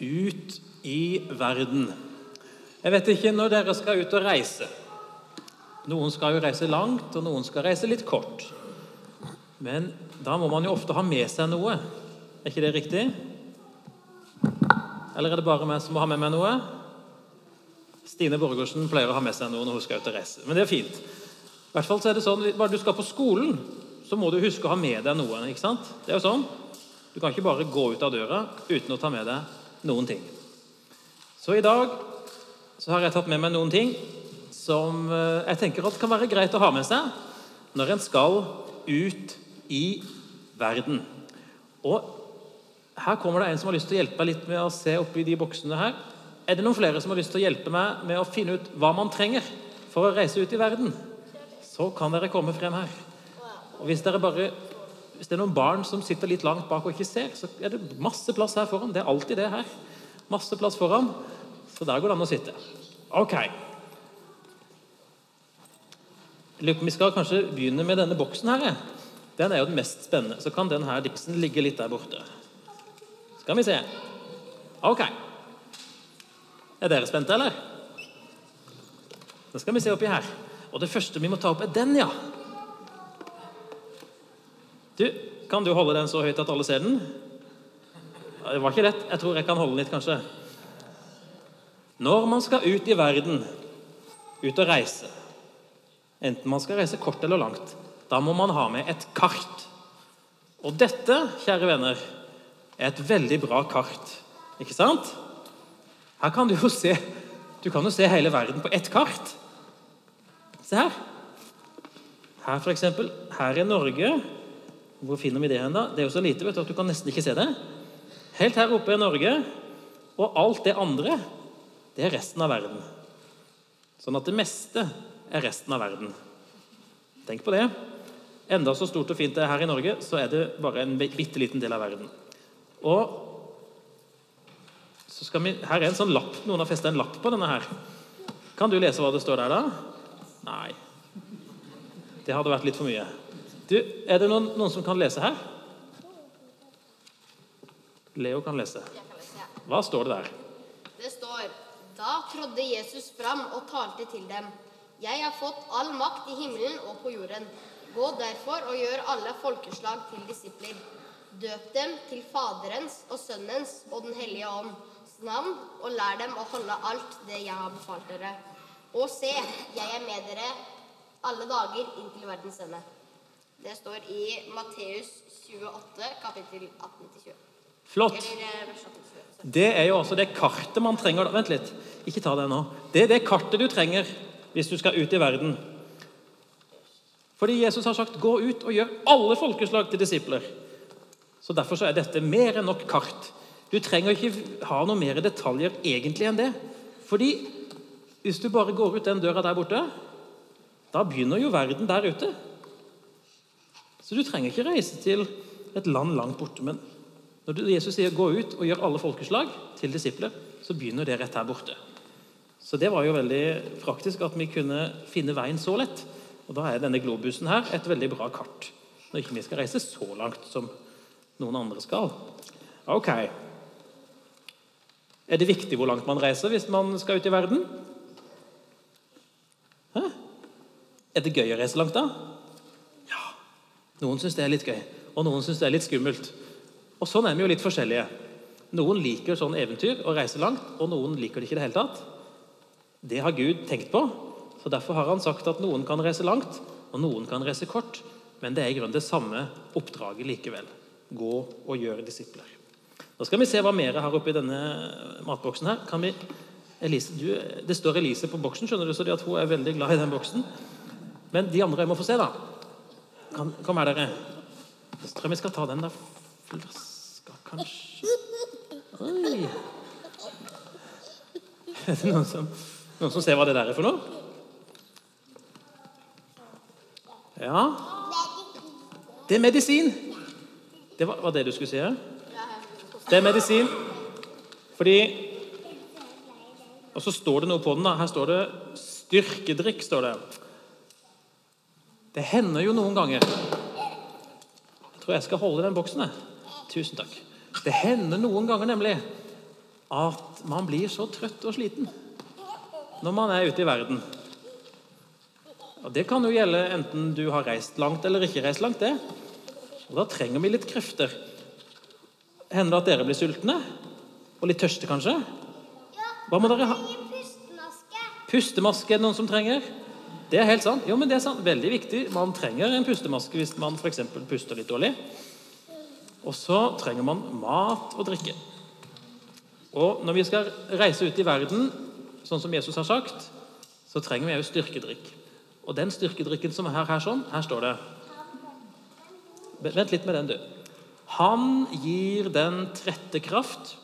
ut i verden. Jeg vet ikke når dere skal ut og reise. Noen skal jo reise langt, og noen skal reise litt kort. Men da må man jo ofte ha med seg noe. Er ikke det riktig? Eller er det bare meg som må ha med meg noe? Stine Borgersen pleier å ha med seg noe når hun skal ut og reise. Men det er fint. I hvert fall så er det sånn, Bare du skal på skolen, så må du huske å ha med deg noe. ikke sant? Det er jo sånn. Du kan ikke bare gå ut av døra uten å ta med deg noen ting. Så i dag så har jeg tatt med meg noen ting som eh, jeg tenker at kan være greit å ha med seg når en skal ut i verden. Og her kommer det en som har lyst til å hjelpe meg litt med å se oppi de boksene her. Er det noen flere som har lyst til å hjelpe meg med å finne ut hva man trenger for å reise ut i verden? Så kan dere komme frem her. Og hvis, dere bare, hvis det er noen barn som sitter litt langt bak og ikke ser, så er det masse plass her foran. Det er alltid det her. Masse plass foran. Så der går det an å sitte. Ok. Vi skal kanskje begynne med denne boksen her. Den er jo den mest spennende. Så kan den her diksen ligge litt der borte. Skal vi se. Ok. Er dere spente, eller? Da skal vi se oppi her. Og det første vi må ta opp, er den, ja. Du, Kan du holde den så høyt at alle ser den? Det var ikke lett. Jeg tror jeg kan holde den litt, kanskje. Når man skal ut i verden, ut og reise, enten man skal reise kort eller langt, da må man ha med et kart. Og dette, kjære venner, er et veldig bra kart. Ikke sant? Her kan du jo se Du kan jo se hele verden på ett kart. Se her. Her, for eksempel. Her er Norge. Hvor finner vi det hen, da? Det er jo så lite vet du, at du kan nesten ikke se det. Helt her oppe er Norge. Og alt det andre, det er resten av verden. Sånn at det meste er resten av verden. Tenk på det. Enda så stort og fint det er her i Norge, så er det bare en bitte liten del av verden. Og vi, Her er en sånn lapp. Noen har festa en lapp på denne her. Kan du lese hva det står der, da? Nei. Det hadde vært litt for mye. Du, Er det noen, noen som kan lese her? Leo kan lese. Hva står det der? Det står Da trådde Jesus fram og talte til dem. Jeg har fått all makt i himmelen og på jorden. Gå derfor og gjør alle folkeslag til disipler. Døp dem til Faderens og Sønnens og Den hellige ånds navn, og lær dem å holde alt det jeg har befalt dere. Og se, jeg er med dere alle dager inntil verdens ende. Det står i Matteus 28, kapittel 18-20. Flott. Det er jo også det kartet man trenger Vent litt, ikke ta det nå. Det er det kartet du trenger hvis du skal ut i verden. Fordi Jesus har sagt 'gå ut og gjør alle folkeslag til disipler'. Så Derfor så er dette mer enn nok kart. Du trenger ikke ha noe mer detaljer egentlig enn det. Fordi hvis du bare går ut den døra der borte, da begynner jo verden der ute. Så du trenger ikke reise til et land langt borte. Men når Jesus sier 'gå ut og gjør alle folkeslag til disipler', så begynner det rett her borte. Så det var jo veldig praktisk at vi kunne finne veien så lett. Og da er denne globusen her et veldig bra kart. Når ikke vi skal reise så langt som noen andre skal. Ok. Er det viktig hvor langt man reiser hvis man skal ut i verden? Hæ? Er det gøy å reise langt, da? Noen syns det er litt gøy, og noen syns det er litt skummelt. Og Sånn er vi jo litt forskjellige. Noen liker sånn eventyr og reise langt, og noen liker det ikke i det hele tatt. Det har Gud tenkt på, så derfor har han sagt at noen kan reise langt, og noen kan reise kort. Men det er i grunnen det samme oppdraget likevel. Gå og gjøre disipler. Da skal vi se hva mer jeg har oppi denne matboksen her. Kan vi, Elise, du, det står Elise på boksen, skjønner du, så hun er veldig glad i den boksen. Men de andre må få se, da. Kom, kom her, dere. Jeg tror vi skal ta den der flaska, kanskje. Oi. Er det noen som, noen som ser hva det der er for noe? Ja. Det er medisin. Det var, var det du skulle si? Ja? Det er medisin. Fordi Og så står det noe på den. da. Her står det 'styrkedrikk'. står Det Det hender jo noen ganger Jeg tror jeg skal holde den boksen. Jeg. Tusen takk. Det hender noen ganger nemlig at man blir så trøtt og sliten når man er ute i verden. Og Det kan jo gjelde enten du har reist langt eller ikke reist langt. det. Og Da trenger vi litt krefter. Hender det at dere blir sultne? Og litt tørste, kanskje? Hva må dere ha? Pustemaske er det noen som trenger. Det er helt sant. Jo, men det er sant. Veldig viktig. Man trenger en pustemaske hvis man f.eks. puster litt dårlig. Og så trenger man mat og drikke. Og når vi skal reise ut i verden, sånn som Jesus har sagt, så trenger vi òg styrkedrikk. Og den styrkedrikken som er her, sånn, her står det Vent litt med den, du. Han gir den trette kraft,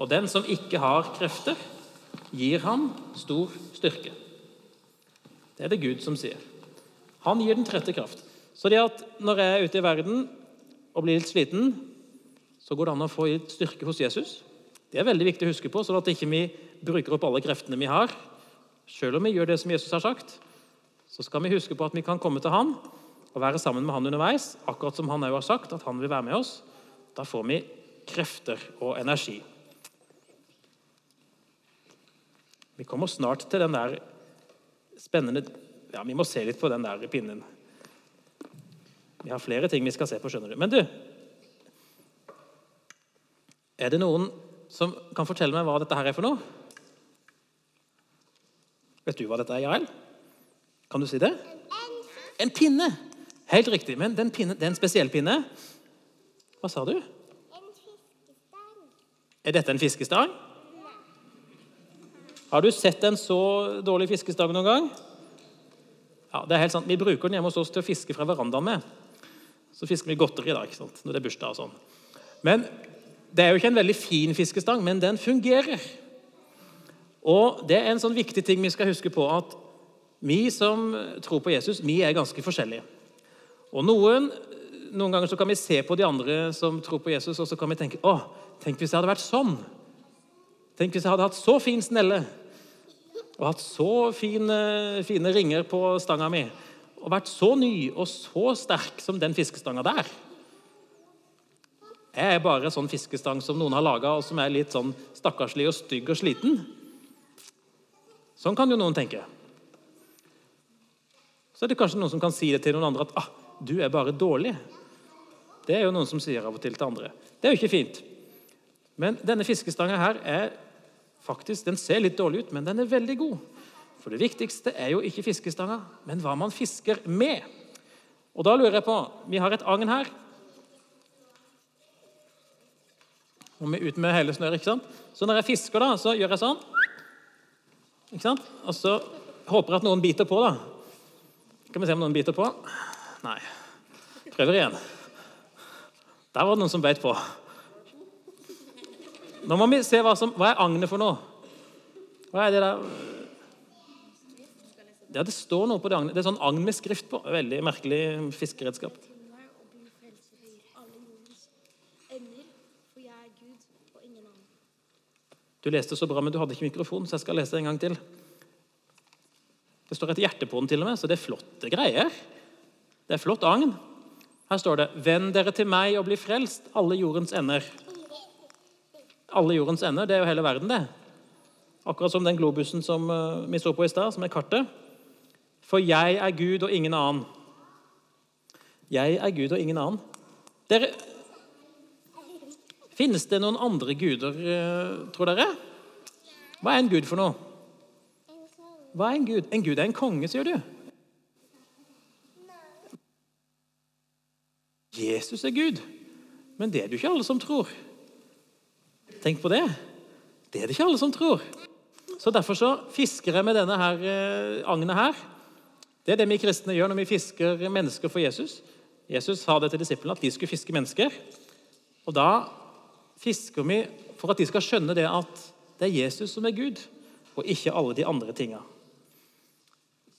og den som ikke har krefter, gir han stor styrke. Det er det Gud som sier. Han gir den trette kraft. Så det at når jeg er ute i verden og blir litt sliten, så går det an å få styrke hos Jesus. Det er veldig viktig å huske på, sånn at ikke vi ikke bruker opp alle kreftene vi har. Selv om vi gjør det som Jesus har sagt, så skal vi huske på at vi kan komme til Han og være sammen med Han underveis, akkurat som Han òg har sagt at Han vil være med oss. Da får vi krefter og energi. Vi kommer snart til den der spennende Ja, vi må se litt på den der pinnen. Vi har flere ting vi skal se på, skjønner du. Men du Er det noen som kan fortelle meg hva dette her er for noe? Vet du hva dette er, Jael? Kan du si det? En pinne! Helt riktig. Men den pinne, det er en spesiell pinne. Hva sa du? En fiskestang. Er dette en fiskestang? Har du sett en så dårlig fiskestang noen gang? Ja, det er helt sant. Vi bruker den hjemme hos oss til å fiske fra verandaen med. Så fisker vi godteri da, ikke sant? når det er bursdag og sånn. Men Det er jo ikke en veldig fin fiskestang, men den fungerer. Og Det er en sånn viktig ting vi skal huske på, at vi som tror på Jesus, vi er ganske forskjellige. Og noen, noen ganger så kan vi se på de andre som tror på Jesus, og så kan vi tenke å, tenk hvis jeg hadde vært sånn. Tenk hvis jeg hadde hatt så fin snelle og hatt så fine, fine ringer på stanga mi og vært så ny og så sterk som den fiskestanga der. Jeg er bare en sånn fiskestang som noen har laga, og som er litt sånn stakkarslig og stygg og sliten. Sånn kan jo noen tenke. Så er det kanskje noen som kan si det til noen andre at ah, 'du er bare dårlig'. Det er jo noen som sier av og til til andre. Det er jo ikke fint. Men denne fiskestanga her er faktisk, den ser litt dårlig ut, men den er veldig god. For det viktigste er jo ikke fiskestanga, men hva man fisker med. Og da lurer jeg på Vi har et agn her. Og vi er ute med hele snøret, ikke sant? Så når jeg fisker, da, så gjør jeg sånn. Ikke sant? Og så håper jeg at noen biter på, da. Skal vi se om noen biter på? Nei. Prøver igjen. Der var det noen som beit på. Nå må vi se hva, som, hva er agnet for noe. Hva er det der Ja, det står noe på det agnet. Det er sånn agn med skrift på. Veldig merkelig fiskeredskap. er. Du leste så bra, men du hadde ikke mikrofon, så jeg skal lese en gang til. Det står et hjerte på den, til og med, så det er flotte greier. Det er flott agn. Her står det 'Venn dere til meg og bli frelst, alle jordens ender'. Alle jordens ender, det er jo hele verden, det. Akkurat som den globusen som eh, vi så på i stad, som er kartet. For jeg er Gud og ingen annen. Jeg er Gud og ingen annen. Dere, Finnes det noen andre guder, eh, tror dere? Hva er en gud for noe? Hva er en gud? En gud er en konge, sier du. Jesus er Gud. Men det er det jo ikke alle som tror. Tenk på det. Det er det ikke alle som tror. Så Derfor så fisker jeg med denne her eh, agnet her. Det er det vi kristne gjør når vi fisker mennesker for Jesus. Jesus sa det til disiplene at de skulle fiske mennesker. Og da fisker vi for at de skal skjønne det at det er Jesus som er Gud, og ikke alle de andre tinga.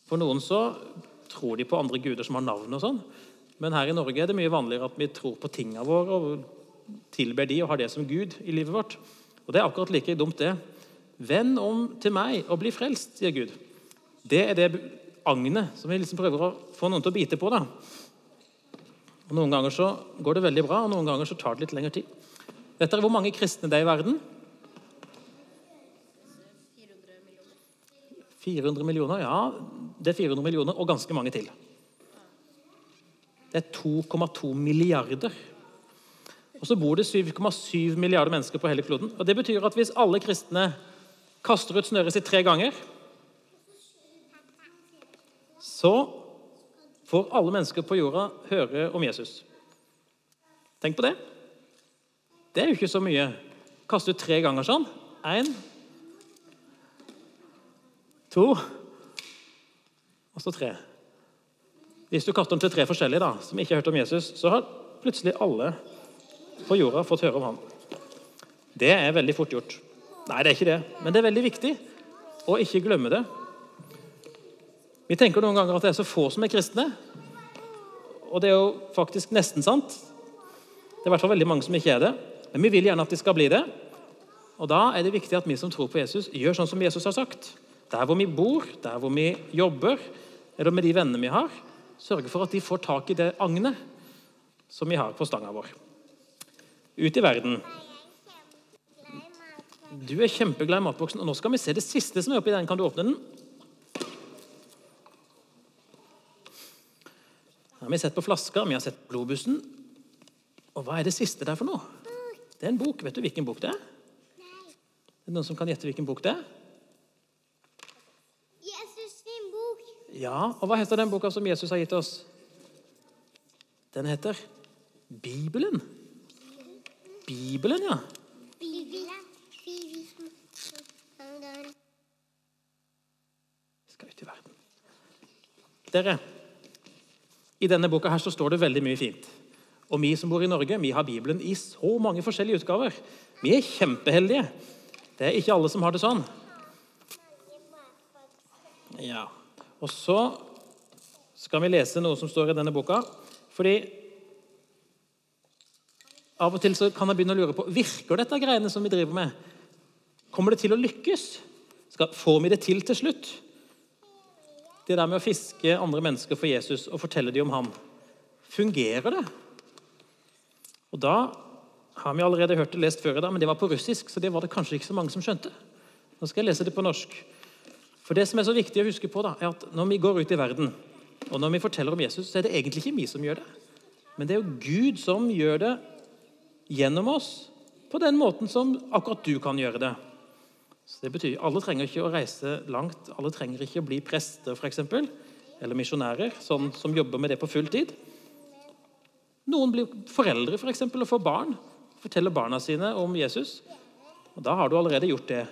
For noen så tror de på andre guder som har navn og sånn. Men her i Norge er det mye vanligere at vi tror på tinga våre og tilber de og har det som Gud i livet vårt. Og Det er akkurat like dumt, det. Vend om til meg og bli frelst, sier Gud. Det er det agnet som vi liksom prøver å få noen til å bite på. da. Og Noen ganger så går det veldig bra, og noen ganger så tar det litt lengre tid. Vet dere hvor mange kristne det er i verden? 400 millioner, ja. Det er 400 millioner og ganske mange til. Det er 2,2 milliarder og så bor det 7,7 milliarder mennesker på hele kloden. Og Det betyr at hvis alle kristne kaster ut snøret sitt tre ganger, så får alle mennesker på jorda høre om Jesus. Tenk på det. Det er jo ikke så mye. Kaste ut tre ganger sånn. Én, to og så tre. Hvis du kaster dem til tre forskjellige da, som ikke har hørt om Jesus, så har plutselig alle på jorda fått høre om ham. Det er veldig fort gjort. Nei, det er ikke det, men det er veldig viktig å ikke glemme det. Vi tenker noen ganger at det er så få som er kristne, og det er jo faktisk nesten sant. Det er i hvert fall veldig mange som ikke er det, men vi vil gjerne at de skal bli det. Og Da er det viktig at vi som tror på Jesus, gjør sånn som Jesus har sagt. Der hvor vi bor, der hvor vi jobber, eller med de vennene vi har, sørge for at de får tak i det agnet som vi har på stanga vår. Ut i verden. Du er kjempeglad i matboksen, og nå skal vi se det siste som er oppi den. Kan du åpne den? Her har vi sett på flasker, vi har sett globusen. Og hva er det siste der for noe? Det er en bok. Vet du hvilken bok det er? Er det noen som kan gjette hvilken bok det er? Jesus sin bok. Ja, og hva heter den boka som Jesus har gitt oss? Den heter Bibelen. Bibelen, ja. Bibelen. Skal ut i verden. Dere, i denne boka her så står det veldig mye fint. Og vi som bor i Norge, vi har Bibelen i så mange forskjellige utgaver. Vi er kjempeheldige. Det er ikke alle som har det sånn. Ja. Og så skal vi lese noe som står i denne boka. Fordi av og til kan jeg begynne å lure på virker dette greiene som vi driver med. Kommer det til å lykkes? Skal, får vi det til til slutt? Det der med å fiske andre mennesker for Jesus og fortelle dem om ham. Fungerer det? Og Da har vi allerede hørt det lest før i dag, men det var på russisk, så det var det kanskje ikke så mange som skjønte. Nå skal jeg lese det på norsk. For det som er så viktig å huske på, da, er at når vi går ut i verden, og når vi forteller om Jesus, så er det egentlig ikke vi som gjør det. Men det er jo Gud som gjør det gjennom oss på den måten som akkurat du kan gjøre det. Så det betyr Alle trenger ikke å reise langt. Alle trenger ikke å bli prester eksempel, eller misjonærer sånn som jobber med det på full tid. Noen blir foreldre for eksempel, og får barn. Forteller barna sine om Jesus. Og Da har du allerede gjort det.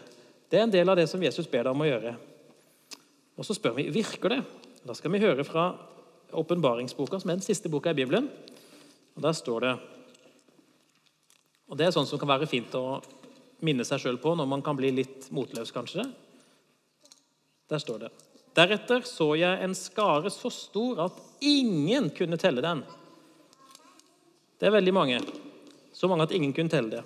Det er en del av det som Jesus ber deg om å gjøre. Og Så spør vi virker det. Da skal vi høre fra åpenbaringsboka, som er den siste boka i Bibelen. Og Der står det Og Det er sånn som kan være fint å minne seg sjøl på når man kan bli litt motløs, kanskje. Der står det Deretter så jeg en skare så stor at ingen kunne telle den. Det er veldig mange. Så mange at ingen kunne telle det.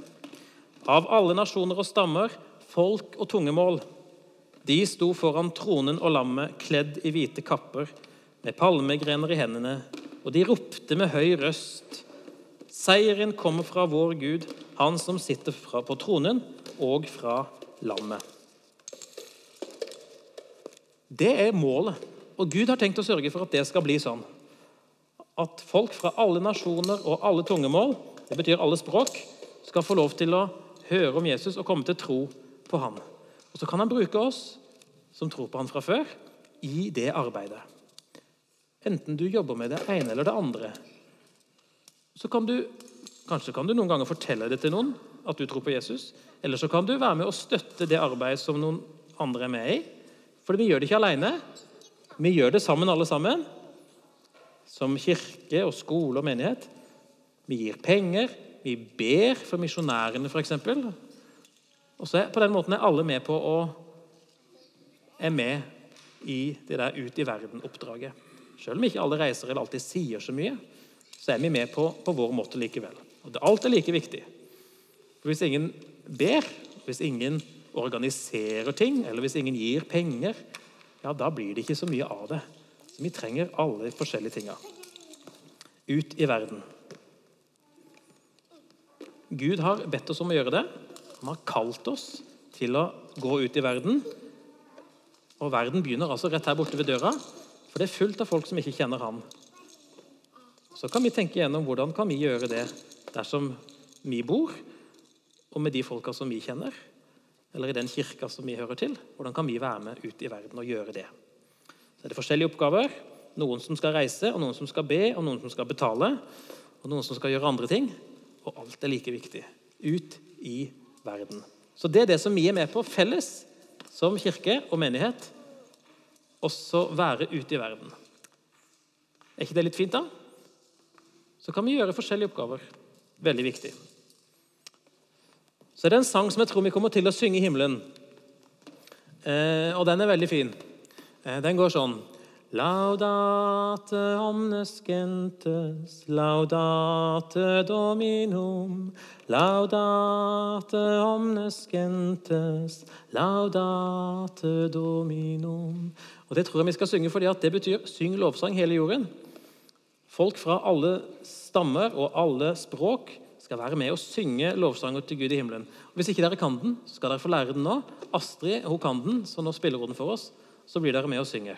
Av alle nasjoner og stammer, folk og tungemål. De sto foran tronen og lammet, kledd i hvite kapper, med palmegrener i hendene, og de ropte med høy røst. Seieren kommer fra vår Gud, han som sitter på tronen, og fra lammet. Det er målet, og Gud har tenkt å sørge for at det skal bli sånn. At folk fra alle nasjoner og alle tungemål, det betyr alle språk, skal få lov til å høre om Jesus og komme til tro på ham. Og Så kan han bruke oss som tror på han fra før, i det arbeidet. Enten du jobber med det ene eller det andre. Så kan du, Kanskje kan du noen ganger fortelle det til noen at du tror på Jesus. Eller så kan du være med og støtte det arbeidet som noen andre er med i. For vi gjør det ikke alene. Vi gjør det sammen, alle sammen. Som kirke og skole og menighet. Vi gir penger. Vi ber for misjonærene, f.eks. Og så på den måten er alle med på å er med i det der ut i verden-oppdraget. Selv om ikke alle reiser eller alltid sier så mye, så er vi med på, på vår måte likevel. Og Alt er like viktig. For Hvis ingen ber, hvis ingen organiserer ting, eller hvis ingen gir penger, ja, da blir det ikke så mye av det. Så Vi trenger alle de forskjellige tinga. Ut i verden. Gud har bedt oss om å gjøre det. Han har kalt oss til å gå ut i verden. Og verden begynner altså rett her borte ved døra, for det er fullt av folk som ikke kjenner ham. Så kan vi tenke gjennom hvordan kan vi gjøre det dersom vi bor, og med de folka som vi kjenner, eller i den kirka som vi hører til. Hvordan kan vi være med ut i verden og gjøre det? Så er det forskjellige oppgaver. Noen som skal reise, og noen som skal be, og noen som skal betale, og noen som skal gjøre andre ting. Og alt er like viktig. Ut i verden. Så det er det som vi er med på felles som kirke og menighet. Også være ute i verden. Er ikke det litt fint, da? Så kan vi gjøre forskjellige oppgaver. Veldig viktig. Så det er en sang som jeg tror vi kommer til å synge i himmelen. Eh, og den er veldig fin. Eh, den går sånn Laudate omnes gentes, laudate dominum, laudate omnes gentes, laudate dominum. Og Det tror jeg vi skal synge fordi det betyr 'syng lovsang hele jorden'. Folk fra alle stammer og alle språk skal være med og synge lovsanger til Gud i himmelen. Og hvis ikke dere kan den, så skal dere få lære den nå. Astrid hun kan den, så nå spiller hun den for oss. Så blir dere med og synger.